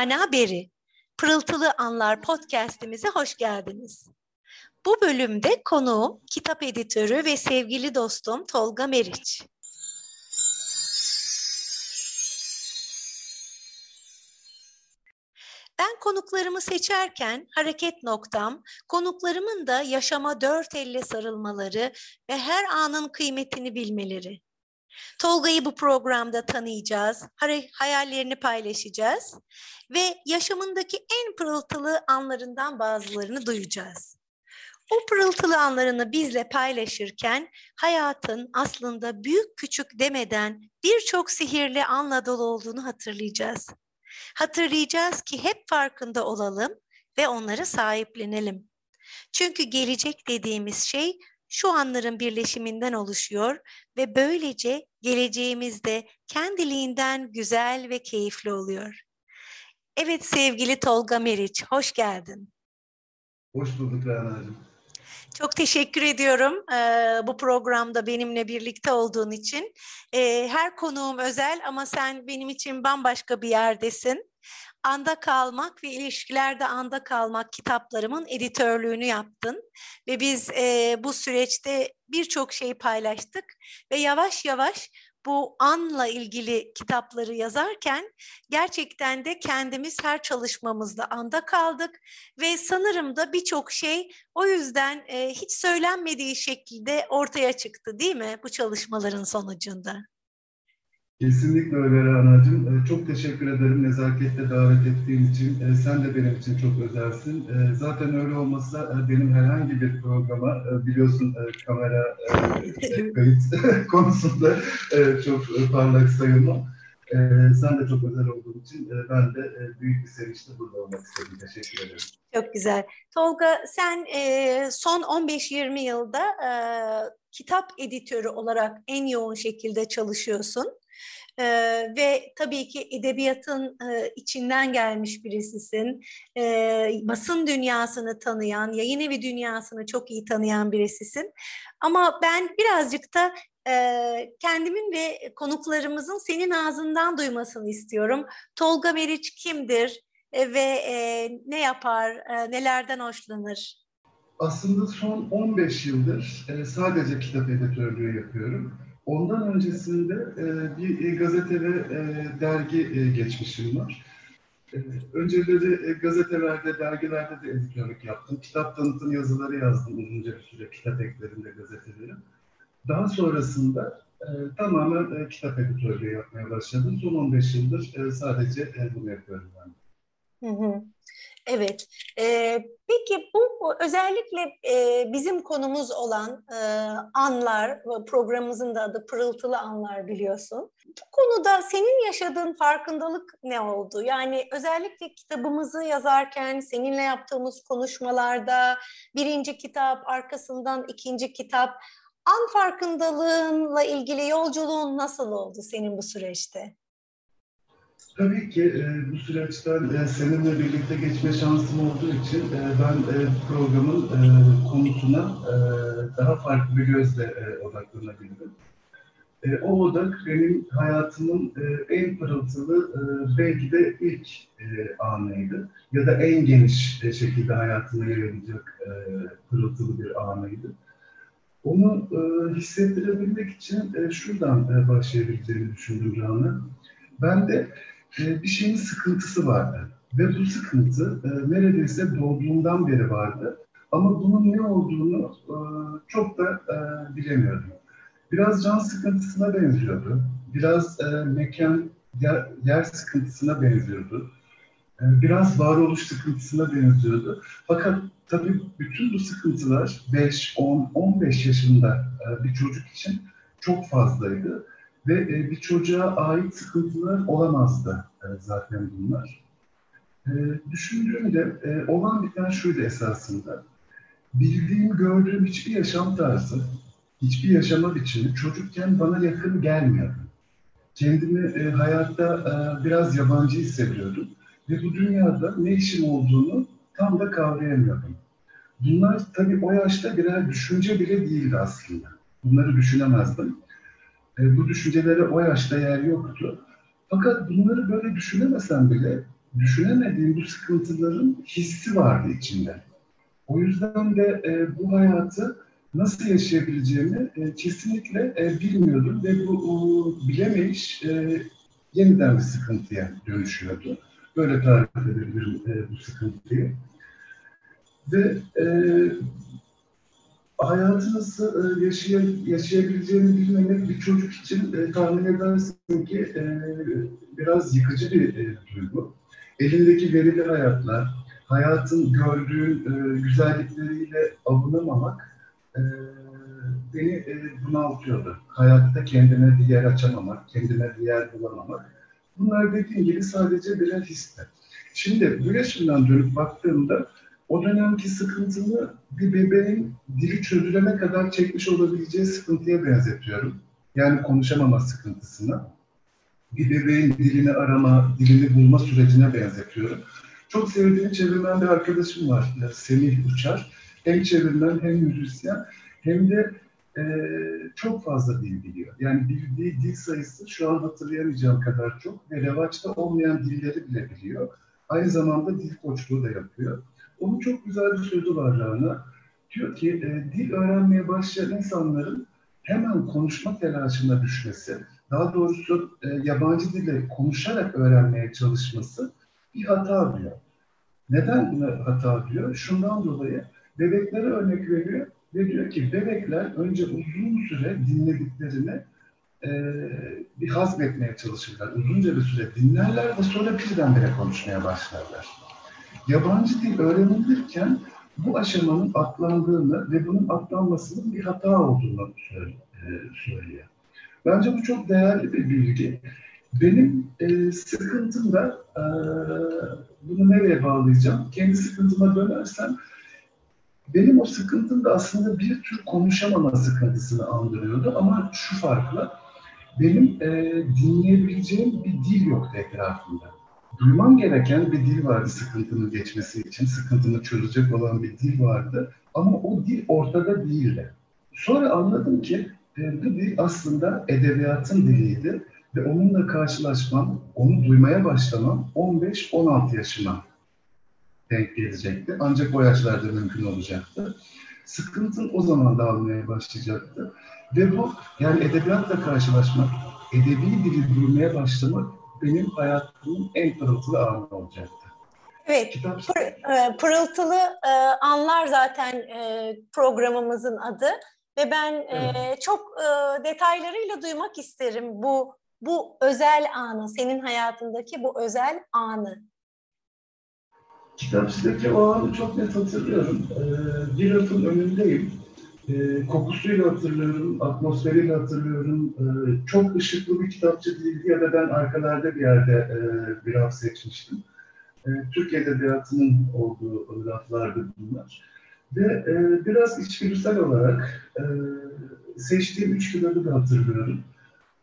Rana Beri. Pırıltılı Anlar podcast'imize hoş geldiniz. Bu bölümde konuğum kitap editörü ve sevgili dostum Tolga Meriç. Ben konuklarımı seçerken hareket noktam, konuklarımın da yaşama dört elle sarılmaları ve her anın kıymetini bilmeleri. Tolga'yı bu programda tanıyacağız, hayallerini paylaşacağız ve yaşamındaki en pırıltılı anlarından bazılarını duyacağız. O pırıltılı anlarını bizle paylaşırken hayatın aslında büyük küçük demeden birçok sihirli anla dolu olduğunu hatırlayacağız. Hatırlayacağız ki hep farkında olalım ve onları sahiplenelim. Çünkü gelecek dediğimiz şey şu anların birleşiminden oluşuyor ve böylece geleceğimizde kendiliğinden güzel ve keyifli oluyor. Evet sevgili Tolga Meriç, hoş geldin. Hoş bulduk Rana'cığım. Çok teşekkür ediyorum e, bu programda benimle birlikte olduğun için. E, her konuğum özel ama sen benim için bambaşka bir yerdesin. Anda Kalmak ve İlişkilerde Anda Kalmak kitaplarımın editörlüğünü yaptın. Ve biz e, bu süreçte birçok şey paylaştık ve yavaş yavaş bu anla ilgili kitapları yazarken gerçekten de kendimiz her çalışmamızda anda kaldık ve sanırım da birçok şey o yüzden e, hiç söylenmediği şekilde ortaya çıktı değil mi bu çalışmaların sonucunda? Kesinlikle öyle Rana'cığım. Ee, çok teşekkür ederim nezaketle davet ettiğin için. Ee, sen de benim için çok özelsin. Ee, zaten öyle olmasa e, benim herhangi bir programa e, biliyorsun e, kamera kayıt konusunda çok parlak sayılmam. Sen de çok özel olduğun için ben de büyük bir sevinçle burada olmak istedim. Teşekkür ederim. Çok güzel. Tolga sen son 15-20 yılda kitap editörü olarak en yoğun şekilde çalışıyorsun. Ee, ve tabii ki edebiyatın e, içinden gelmiş birisisin. Ee, basın dünyasını tanıyan, yayın evi dünyasını çok iyi tanıyan birisisin. Ama ben birazcık da e, kendimin ve konuklarımızın senin ağzından duymasını istiyorum. Tolga Meriç kimdir e, ve e, ne yapar, e, nelerden hoşlanır? Aslında son 15 yıldır e, sadece kitap editörlüğü yapıyorum. Ondan öncesinde e, bir gazete ve e, dergi e, geçmişim var. E, önceleri e, gazetelerde, dergilerde de editörlük yaptım. Kitap tanıtım yazıları yazdım uzunca bir süre kitap eklerinde gazetelerin. Daha sonrasında e, tamamen e, kitap editörlüğü yapmaya başladım. Son 15 yıldır e, sadece e, bunu yapıyorum ben. Evet. Ee, peki bu özellikle e, bizim konumuz olan e, anlar, programımızın da adı Pırıltılı Anlar biliyorsun. Bu konuda senin yaşadığın farkındalık ne oldu? Yani özellikle kitabımızı yazarken seninle yaptığımız konuşmalarda birinci kitap, arkasından ikinci kitap, an farkındalığınla ilgili yolculuğun nasıl oldu senin bu süreçte? Tabii ki e, bu süreçten e, seninle birlikte geçme şansım olduğu için e, ben e, programın e, konusuna e, daha farklı bir gözle e, odaklanabildim. E, o odak benim hayatımın e, en pırıltılı e, belki de ilk e, anıydı. Ya da en geniş e, şekilde hayatıma yayılacak e, pırıltılı bir anıydı. Onu e, hissettirebilmek için e, şuradan e, başlayabileceğimi düşündüm Canlı. Ben de e, bir şeyin sıkıntısı vardı. Ve bu sıkıntı e, neredeyse doğduğumdan beri vardı. Ama bunun ne olduğunu e, çok da e, bilemiyordum. Biraz can sıkıntısına benziyordu. Biraz e, mekan, yer, yer sıkıntısına benziyordu. E, biraz varoluş sıkıntısına benziyordu. Fakat tabii bütün bu sıkıntılar 5, 10, 15 yaşında e, bir çocuk için çok fazlaydı ve e, bir çocuğa ait sıkıntılar olamazdı e, zaten bunlar. E, düşündüğümde e, olan biten şuydu esasında. Bildiğim, gördüğüm hiçbir yaşam tarzı, hiçbir yaşama biçimi çocukken bana yakın gelmiyordu. Kendimi e, hayatta e, biraz yabancı hissediyordum ve bu dünyada ne işim olduğunu tam da kavrayamıyordum. Bunlar tabii o yaşta birer düşünce bile değildi aslında. Bunları düşünemezdim. E, bu düşüncelere o yaşta yer yoktu. Fakat bunları böyle düşünemesem bile düşünemediğim bu sıkıntıların hissi vardı içinde. O yüzden de e, bu hayatı nasıl yaşayabileceğimi e, kesinlikle e, bilmiyordum ve bu o, bilemeyiş e, yeniden bir sıkıntıya dönüşüyordu. Böyle tarif edebilirim e, bu sıkıntıyı. Ve e, hayatı nasıl e, yaşay yaşayabileceğini bilmemek bir çocuk için e, tahmin edersin ki e, biraz yıkıcı bir e, duygu. Elindeki verili hayatlar, hayatın gördüğün e, güzellikleriyle avunamamak e, beni e, bunaltıyordu. Hayatta kendine bir yer açamamak, kendine bir yer bulamamak. Bunlar dediğim gibi sadece birer histi. Şimdi bu yaşımdan dönüp baktığımda o dönemki sıkıntımı bir bebeğin dili çözülene kadar çekmiş olabileceği sıkıntıya benzetiyorum. Yani konuşamama sıkıntısına. Bir bebeğin dilini arama, dilini bulma sürecine benzetiyorum. Çok sevdiğim çevirmen bir arkadaşım var, Semih Uçar. Hem çevirmen hem müzisyen hem de e, çok fazla dil biliyor. Yani bildiği dil sayısı şu an hatırlayamayacağım kadar çok ve revaçta olmayan dilleri bile biliyor. Aynı zamanda dil koçluğu da yapıyor. Onun çok güzel bir sözü var Rana. Diyor ki e, dil öğrenmeye başlayan insanların hemen konuşma telaşına düşmesi, daha doğrusu e, yabancı dili konuşarak öğrenmeye çalışması bir hata diyor. Neden buna hata diyor? Şundan dolayı bebeklere örnek veriyor ve diyor ki bebekler önce uzun süre dinlediklerini e, bir hazmetmeye çalışırlar. Uzunca bir süre dinlerler ve sonra birdenbire konuşmaya başlarlar. Yabancı dil öğrenilirken bu aşamanın atlandığını ve bunun atlanmasının bir hata olduğunu e, söylüyor. Bence bu çok değerli bir bilgi. Benim e, sıkıntım da e, bunu nereye bağlayacağım? Kendi sıkıntıma dönersem benim o sıkıntım da aslında bir tür konuşamama sıkıntısını andırıyordu ama şu farkla benim e, dinleyebileceğim bir dil yoktu etrafımda. Duymam gereken bir dil vardı sıkıntının geçmesi için, sıkıntını çözecek olan bir dil vardı ama o dil ortada değildi. Sonra anladım ki e, bu dil aslında edebiyatın diliydi ve onunla karşılaşmam, onu duymaya başlamam 15-16 yaşıma denk gelecekti. Ancak o yaşlarda mümkün olacaktı. Sıkıntın o zaman dağılmaya başlayacaktı. Ve bu yani edebiyatla karşılaşmak, edebi dili duymaya başlamak benim hayatımın en pırıltılı anı olacaktı. Evet, pır, e, pırıltılı e, anlar zaten e, programımızın adı ve ben evet. çok detaylarıyla duymak isterim bu bu özel anı, senin hayatındaki bu özel anı. Kitapçıdaki o anı çok net hatırlıyorum. Bir rafın önündeyim e, kokusuyla hatırlıyorum, atmosferiyle hatırlıyorum. E, çok ışıklı bir kitapçı değildi ya da ben arkalarda bir yerde e, bir raf seçmiştim. E, Türk Edebiyatı'nın olduğu raflardı bunlar. Ve e, biraz içgüdüsel olarak e, seçtiğim üç kitabı da hatırlıyorum.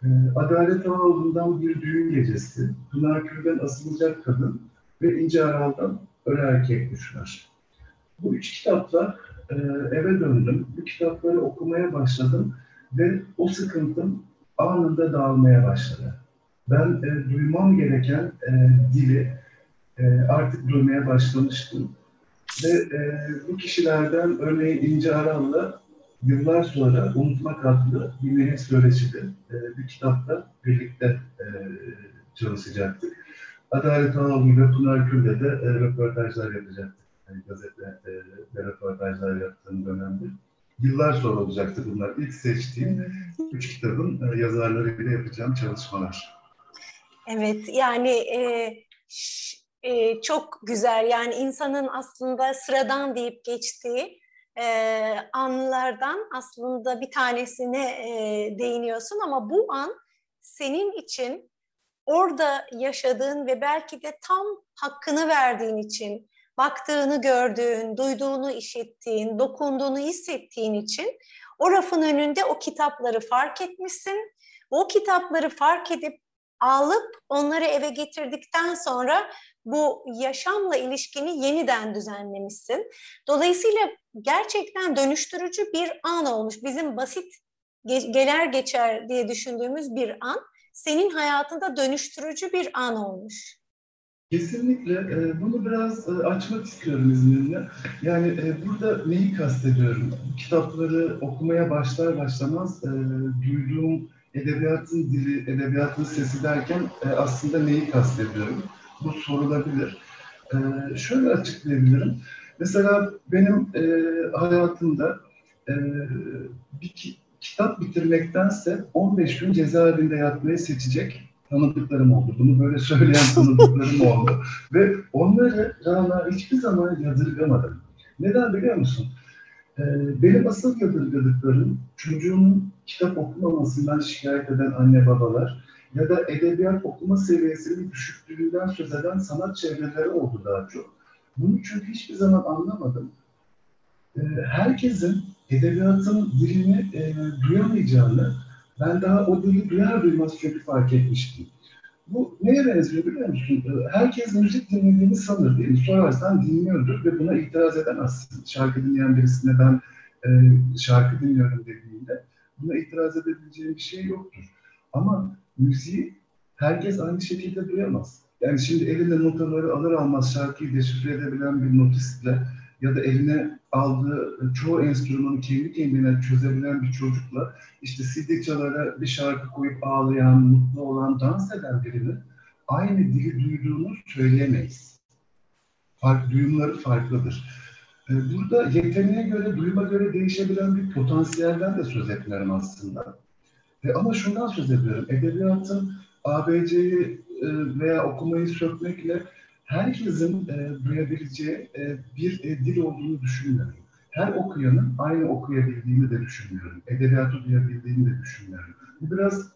E, Adalet Ağoğlu'ndan Bir Düğün Gecesi, Pınar Kül'den Asılacak Kadın ve İnce Aral'dan Öle Erkek Düşler. Bu üç kitaplar e, eve döndüm. Bu kitapları okumaya başladım ve o sıkıntım anında dağılmaya başladı. Ben e, duymam gereken e, dili e, artık duymaya başlamıştım. Ve e, bu kişilerden örneğin İnce Aral'la yıllar sonra Unutmak adlı Melih Söyleşi'de e, bir kitapta birlikte e, çalışacaktık. Adalet Ağaoğlu ile Pınar Kül'le de e, röportajlar yapacaktık hani gazete e, ve röportajlar yaptığım dönemde. Yıllar sonra olacaktı bunlar. İlk seçtiğim üç kitabın e, yazarlarıyla yapacağım çalışmalar. Evet, yani e, e, çok güzel. Yani insanın aslında sıradan deyip geçtiği e, anlardan aslında bir tanesine e, değiniyorsun ama bu an senin için orada yaşadığın ve belki de tam hakkını verdiğin için baktığını gördüğün, duyduğunu işittiğin, dokunduğunu hissettiğin için o rafın önünde o kitapları fark etmişsin. O kitapları fark edip alıp onları eve getirdikten sonra bu yaşamla ilişkini yeniden düzenlemişsin. Dolayısıyla gerçekten dönüştürücü bir an olmuş. Bizim basit geler geçer diye düşündüğümüz bir an senin hayatında dönüştürücü bir an olmuş. Kesinlikle. E, bunu biraz e, açmak istiyorum izninle. Yani e, burada neyi kastediyorum? Kitapları okumaya başlar başlamaz duyduğum edebiyatın dili, edebiyatın sesi derken aslında neyi kastediyorum? Bu sorulabilir. Şöyle açıklayabilirim. Mesela benim hayatımda bir kitap bitirmektense 15 gün cezaevinde yatmayı seçecek tanıdıklarım oldu. Bunu böyle söyleyen tanıdıklarım oldu. Ve onları Rana hiçbir zaman yadırgamadım. Neden biliyor musun? Ee, benim asıl yadırgadıklarım çocuğun kitap okumamasından şikayet eden anne babalar ya da edebiyat okuma seviyesinin düşüklüğünden söz eden sanat çevreleri oldu daha çok. Bunu çünkü hiçbir zaman anlamadım. Ee, herkesin edebiyatın dilini e, duyamayacağını ben daha o dili duyar duymaz çünkü fark etmiştim. Bu neye benziyor biliyor musun? Herkes müzik dinlediğini sanır değil mi? Sorarsan dinliyordur ve buna itiraz edemezsin. Şarkı dinleyen birisine ben e, şarkı dinliyorum dediğinde buna itiraz edebileceğim bir şey yoktur. Ama müziği herkes aynı şekilde duyamaz. Yani şimdi elinde notaları alır almaz şarkıyı deşifre edebilen bir notistle ya da eline aldığı çoğu enstrümanı kendi kendine çözebilen bir çocukla işte CD çalara bir şarkı koyup ağlayan, mutlu olan, dans eden birini aynı dili duyduğunu söyleyemeyiz. Fark, duyumları farklıdır. Ee, burada yeteneğe göre, duyuma göre değişebilen bir potansiyelden de söz etmiyorum aslında. E, ama şundan söz ediyorum. Edebiyatın ABC'yi e, veya okumayı sökmekle herkesin e, duyabileceği e, bir e, dil olduğunu düşünmüyorum. Her okuyanın aynı okuyabildiğini de düşünmüyorum. Edebiyatı duyabildiğini de düşünmüyorum. Bu biraz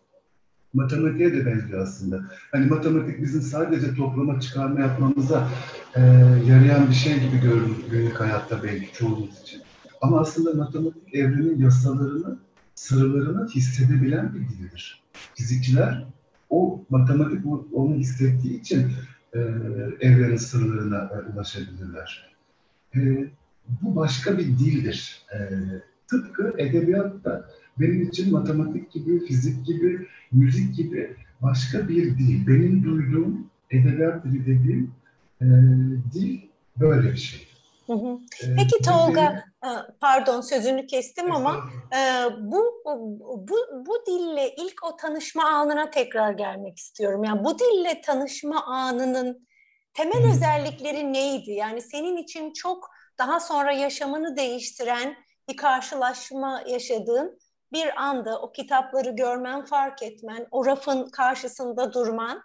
matematiğe de benziyor aslında. Hani matematik bizim sadece toplama çıkarma yapmamıza e, yarayan bir şey gibi görünür günlük hayatta belki çoğumuz için. Ama aslında matematik evrenin yasalarını, sırlarını hissedebilen bir dilidir. Fizikçiler o matematik onu hissettiği için e, evrenin sırlarına e, ulaşabilirler. E, bu başka bir dildir. E, tıpkı edebiyatta benim için matematik gibi, fizik gibi, müzik gibi başka bir dil. Benim duyduğum edebiyat dili dediğim e, dil böyle bir şey. Hı hı. Ee, Peki Tolga, e, pardon sözünü kestim ama e, bu, bu bu dille ilk o tanışma anına tekrar gelmek istiyorum. Yani bu dille tanışma anının temel hı. özellikleri neydi? Yani senin için çok daha sonra yaşamını değiştiren bir karşılaşma yaşadığın bir anda o kitapları görmen, fark etmen, o rafın karşısında durman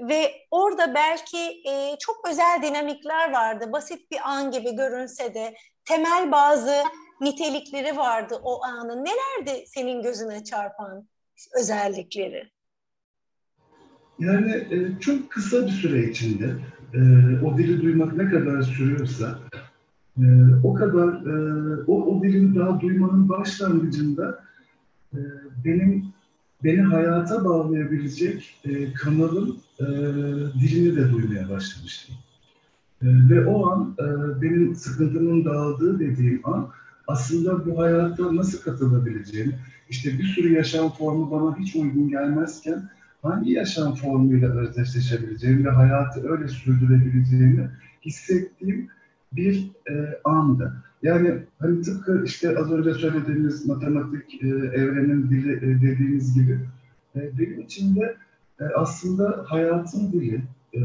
ve orada belki e, çok özel dinamikler vardı. Basit bir an gibi görünse de temel bazı nitelikleri vardı o anın. Nelerdi senin gözüne çarpan özellikleri? Yani e, çok kısa bir süre içinde e, o dili duymak ne kadar sürüyorsa e, o kadar o, o dilin daha duymanın başlangıcında benim beni hayata bağlayabilecek kanalın dilini de duymaya başlamıştım. E, ve o an e, benim sıkıntımın dağıldığı dediğim an aslında bu hayata nasıl katılabileceğimi, işte bir sürü yaşam formu bana hiç uygun gelmezken hangi yaşam formuyla özdeşleşebileceğimi ve hayatı öyle sürdürebileceğimi hissettiğim bir e, andı. Yani hani tıpkı işte az önce söylediğimiz matematik e, evrenin dili e, dediğimiz gibi e, benim için de e, aslında hayatın dili e,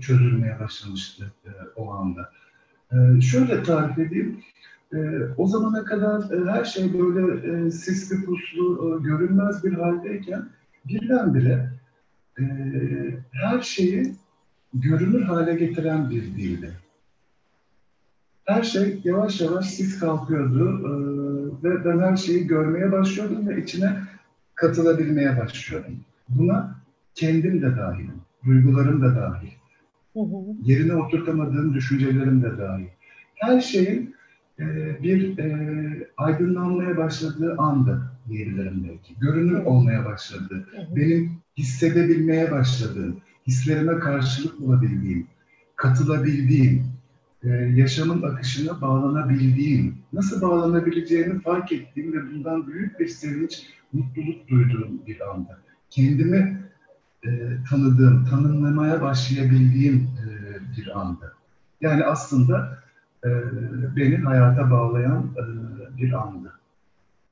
çözülmeye başlamıştı e, o anda. E, şöyle tarif edeyim. E, o zamana kadar her şey böyle sisli puslu, görünmez bir haldeyken birdenbire e, her şeyi görünür hale getiren bir dildi her şey yavaş yavaş sis kalkıyordu ve ben her şeyi görmeye başlıyordum ve içine katılabilmeye başlıyordum. Buna kendim de dahil, duygularım da dahil, hı hı. yerine oturtamadığım düşüncelerim de dahil. Her şeyin e, bir e, aydınlanmaya başladığı anda diyebilirim belki. Görünür olmaya başladı. Hı. Benim hissedebilmeye başladığım, hislerime karşılık bulabildiğim, katılabildiğim, e, yaşamın akışına bağlanabildiğim, nasıl bağlanabileceğimi fark ettiğim ve bundan büyük bir sevinç, mutluluk duyduğum bir anda. Kendimi e, tanıdığım, tanımlamaya başlayabildiğim e, bir andı. Yani aslında e, beni hayata bağlayan e, bir andı.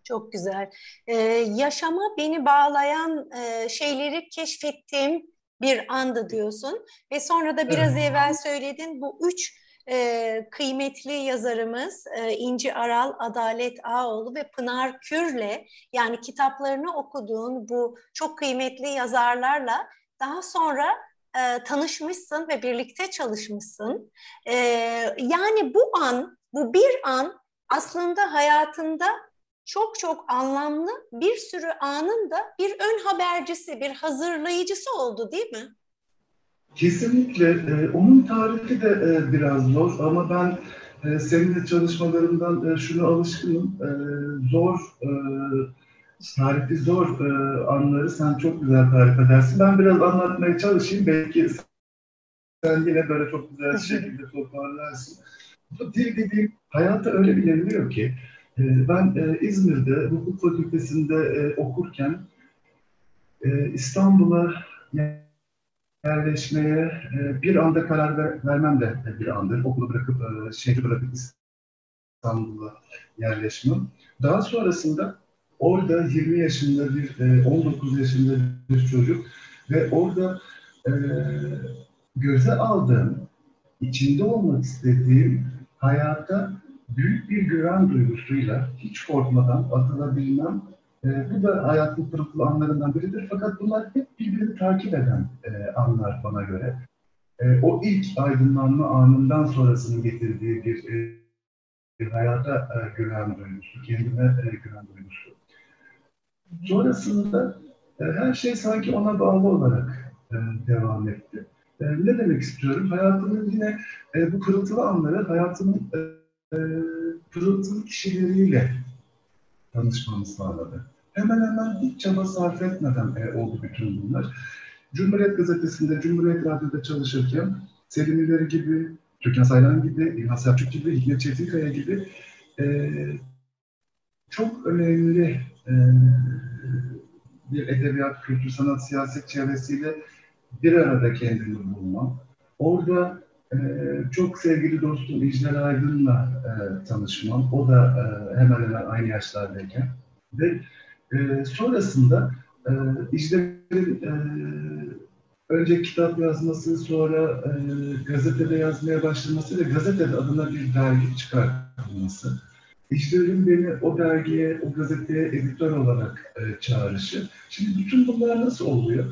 Çok güzel. Ee, yaşama beni bağlayan e, şeyleri keşfettiğim bir andı diyorsun. Ve sonra da biraz evet. evvel söyledin bu üç e, kıymetli yazarımız e, İnci Aral, Adalet Ağoğlu ve Pınar Kür'le yani kitaplarını okuduğun bu çok kıymetli yazarlarla daha sonra e, tanışmışsın ve birlikte çalışmışsın. E, yani bu an, bu bir an aslında hayatında çok çok anlamlı bir sürü anın da bir ön habercisi, bir hazırlayıcısı oldu değil mi? Kesinlikle. E, onun tarifi de e, biraz zor ama ben e, seninle çalışmalarından e, şunu alışkınım. E, zor, e, tarifi zor e, anları sen çok güzel tarif edersin. Ben biraz anlatmaya çalışayım. Belki sen yine böyle çok güzel bir şekilde toparlarsın. Bu dil dediğim hayata öyle bir veriliyor ki e, ben e, İzmir'de hukuk fakültesinde e, okurken e, İstanbul'a yerleşmeye e, bir anda karar ver, vermem de bir andır. Okulu bırakıp, e, şehri bırakıp İstanbul'a yerleşmem. Daha sonrasında orada 20 yaşında bir, e, 19 yaşında bir çocuk ve orada e, göze aldığım, içinde olmak istediğim hayata büyük bir güven duygusuyla hiç korkmadan atılabilmem e, bu da hayatın pırıltılı anlarından biridir. Fakat bunlar hep birbirini takip eden e, anlar bana göre. E, o ilk aydınlanma anından sonrasını getirdiği bir, e, bir hayata e, güven duygusu, kendime e, güven duygusu. Sonrasında e, her şey sanki ona bağlı olarak e, devam etti. E, ne demek istiyorum? Hayatımın yine e, bu pırıltılı anları hayatımın e, e, pırıltılı kişileriyle tanışmamı sağladı hemen hemen hiç çaba sarf etmeden e, oldu bütün bunlar. Cumhuriyet Gazetesi'nde, Cumhuriyet Radyo'da çalışırken Selim İleri gibi, Türkan Saylan gibi, İlhan Selçuk gibi, Hikmet Çetinkaya gibi e, çok önemli e, bir edebiyat, kültür, sanat, siyaset çevresiyle bir arada kendimi bulmam. Orada e, çok sevgili dostum İcler Aydın'la e, tanışmam. O da e, hemen hemen aynı yaşlardayken. Ve e, sonrasında e, İcler'in e, önce kitap yazması, sonra e, gazetede yazmaya başlaması ve gazetede adına bir dergi çıkartılması. İşlerin beni o dergiye, o gazeteye editör olarak e, çağrışı. Şimdi bütün bunlar nasıl oluyor?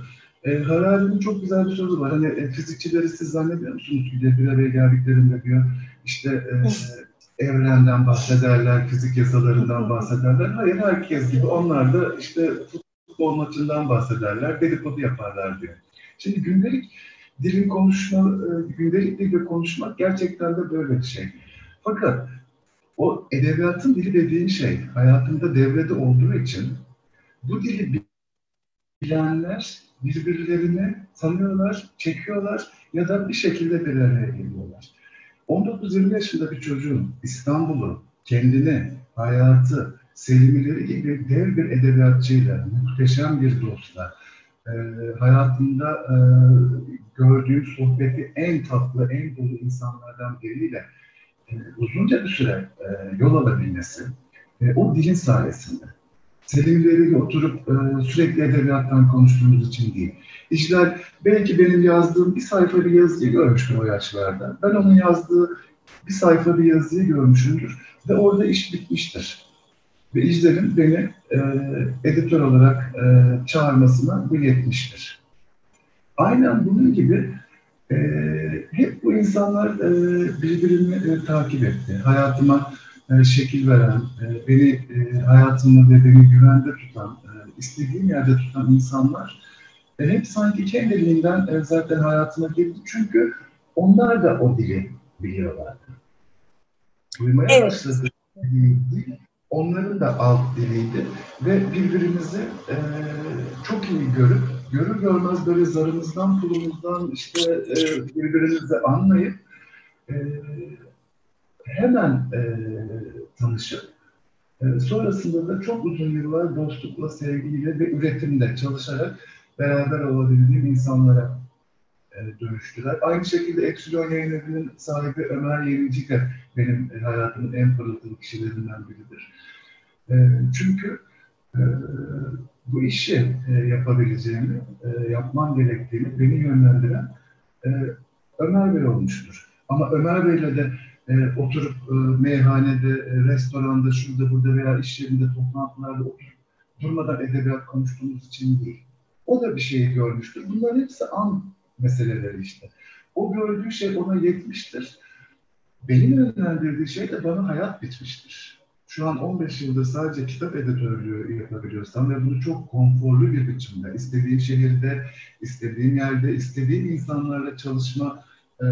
E, Harari'nin çok güzel bir sözü var. Hani e, fizikçileri siz zannediyor musunuz ki bir araya geldiklerinde diyor işte e, evrenden bahsederler, fizik yasalarından bahsederler. Hayır herkes gibi onlar da işte futbol maçından bahsederler, dedikodu yaparlar diyor. Şimdi gündelik dilin konuşma, e, gündelik dilde konuşmak gerçekten de böyle bir şey. Fakat o edebiyatın dili dediğin şey hayatında devrede olduğu için bu dili bilenler birbirlerini tanıyorlar, çekiyorlar ya da bir şekilde bir araya geliyorlar. 19-20 yaşında bir çocuğun İstanbul'u, kendini, hayatı, Selimileri gibi dev bir edebiyatçıyla, muhteşem bir dostla, e, hayatında e, gördüğüm sohbeti en tatlı, en dolu insanlardan biriyle e, uzunca bir süre e, yol alabilmesi, e, o dilin sayesinde. Selimleriyle oturup e, sürekli edebiyattan konuştuğumuz için değil. İşler belki benim yazdığım bir sayfa bir yazıyı görmüştür o yaşlarda. Ben onun yazdığı bir sayfa bir yazıyı görmüşümdür ve orada iş bitmiştir. Ve İşler'in beni e, editör olarak e, çağırmasına bu yetmiştir. Aynen bunun gibi e, hep bu insanlar e, birbirini e, takip etti. Hayatıma e, şekil veren, e, beni e, hayatımda ve beni güvende tutan, e, istediğim yerde tutan insanlar e, hep sanki kendiliğinden e, zaten hayatıma girdi. Çünkü onlar da o dili biliyorlardı. Duymaya evet. başladı dil, onların da alt diliydi ve birbirimizi e, çok iyi görüp görür görmez böyle zarımızdan pulumuzdan işte e, birbirimizi anlayıp e, hemen e, tanışıp e, sonrasında da çok uzun yıllar dostlukla, sevgiyle ve üretimle çalışarak beraber olabildiğim insanlara e, dönüştüler. Aynı şekilde Eksiyon Yayın Evi'nin sahibi Ömer Yenici de benim hayatımın en pırıltılı kişilerinden biridir. E, çünkü e, bu işi e, yapabileceğimi, e, yapmam gerektiğini beni yönlendiren e, Ömer Bey olmuştur. Ama Ömer Bey'le de e, oturup e, meyhanede, e, restoranda, şurada burada veya iş yerinde, toplantılarda oturup durmadan edebiyat konuştuğumuz için değil. O da bir şeyi görmüştür. Bunların hepsi an meseleleri işte. O gördüğü şey ona yetmiştir. Benim yönlendirdiği şey de bana hayat bitmiştir. Şu an 15 yılda sadece kitap editörlüğü yapabiliyorsam ve bunu çok konforlu bir biçimde, istediğim şehirde, istediğim yerde, istediğim insanlarla çalışma e,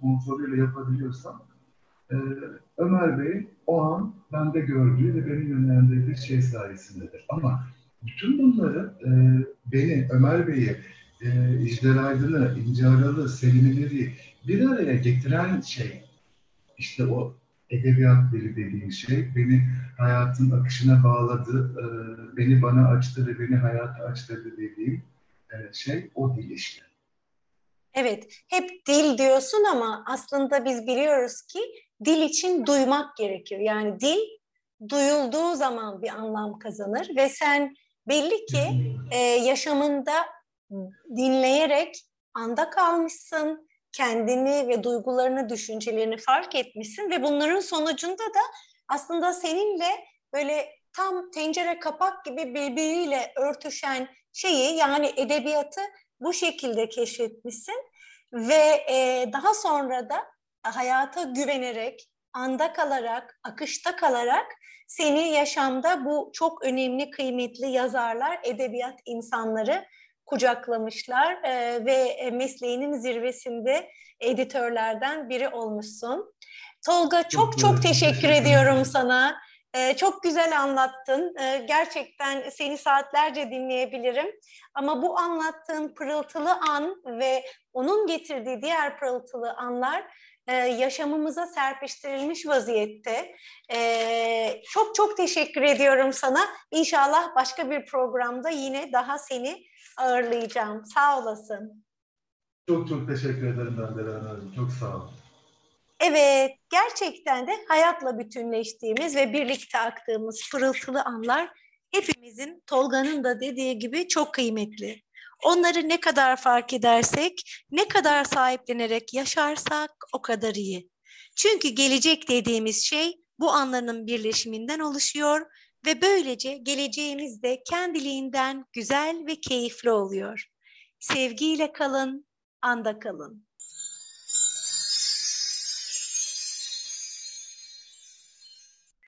konforuyla yapabiliyorsam e, Ömer Bey o an bende gördüğü ve beni yönlendirdiği şey sayesindedir. Ama bütün bunları e, beni, Ömer Bey'i, e, İcder Aydın'ı, İnce Aralı, Selim bir araya getiren şey işte o edebiyat dili dediğim şey beni hayatın akışına bağladı, e, beni bana açtı ve beni hayata açtırdı dediğim e, şey o dil işte. Evet, hep dil diyorsun ama aslında biz biliyoruz ki dil için duymak gerekir. Yani dil duyulduğu zaman bir anlam kazanır ve sen belli ki e, yaşamında dinleyerek anda kalmışsın, kendini ve duygularını, düşüncelerini fark etmişsin ve bunların sonucunda da aslında seninle böyle tam tencere kapak gibi birbiriyle örtüşen şeyi yani edebiyatı bu şekilde keşfetmişsin ve e, daha sonra da hayata güvenerek, anda kalarak, akışta kalarak seni yaşamda bu çok önemli, kıymetli yazarlar, edebiyat insanları kucaklamışlar e, ve mesleğinin zirvesinde editörlerden biri olmuşsun. Tolga çok çok, çok teşekkür ediyorum sana. Ee, çok güzel anlattın. Ee, gerçekten seni saatlerce dinleyebilirim. Ama bu anlattığın pırıltılı an ve onun getirdiği diğer pırıltılı anlar e, yaşamımıza serpiştirilmiş vaziyette. Ee, çok çok teşekkür ediyorum sana. İnşallah başka bir programda yine daha seni ağırlayacağım. Sağ olasın. Çok çok teşekkür ederim ben de. Çok sağ olun. Evet, gerçekten de hayatla bütünleştiğimiz ve birlikte aktığımız pırıltılı anlar hepimizin, Tolga'nın da dediği gibi çok kıymetli. Onları ne kadar fark edersek, ne kadar sahiplenerek yaşarsak o kadar iyi. Çünkü gelecek dediğimiz şey bu anların birleşiminden oluşuyor ve böylece geleceğimiz de kendiliğinden güzel ve keyifli oluyor. Sevgiyle kalın, anda kalın.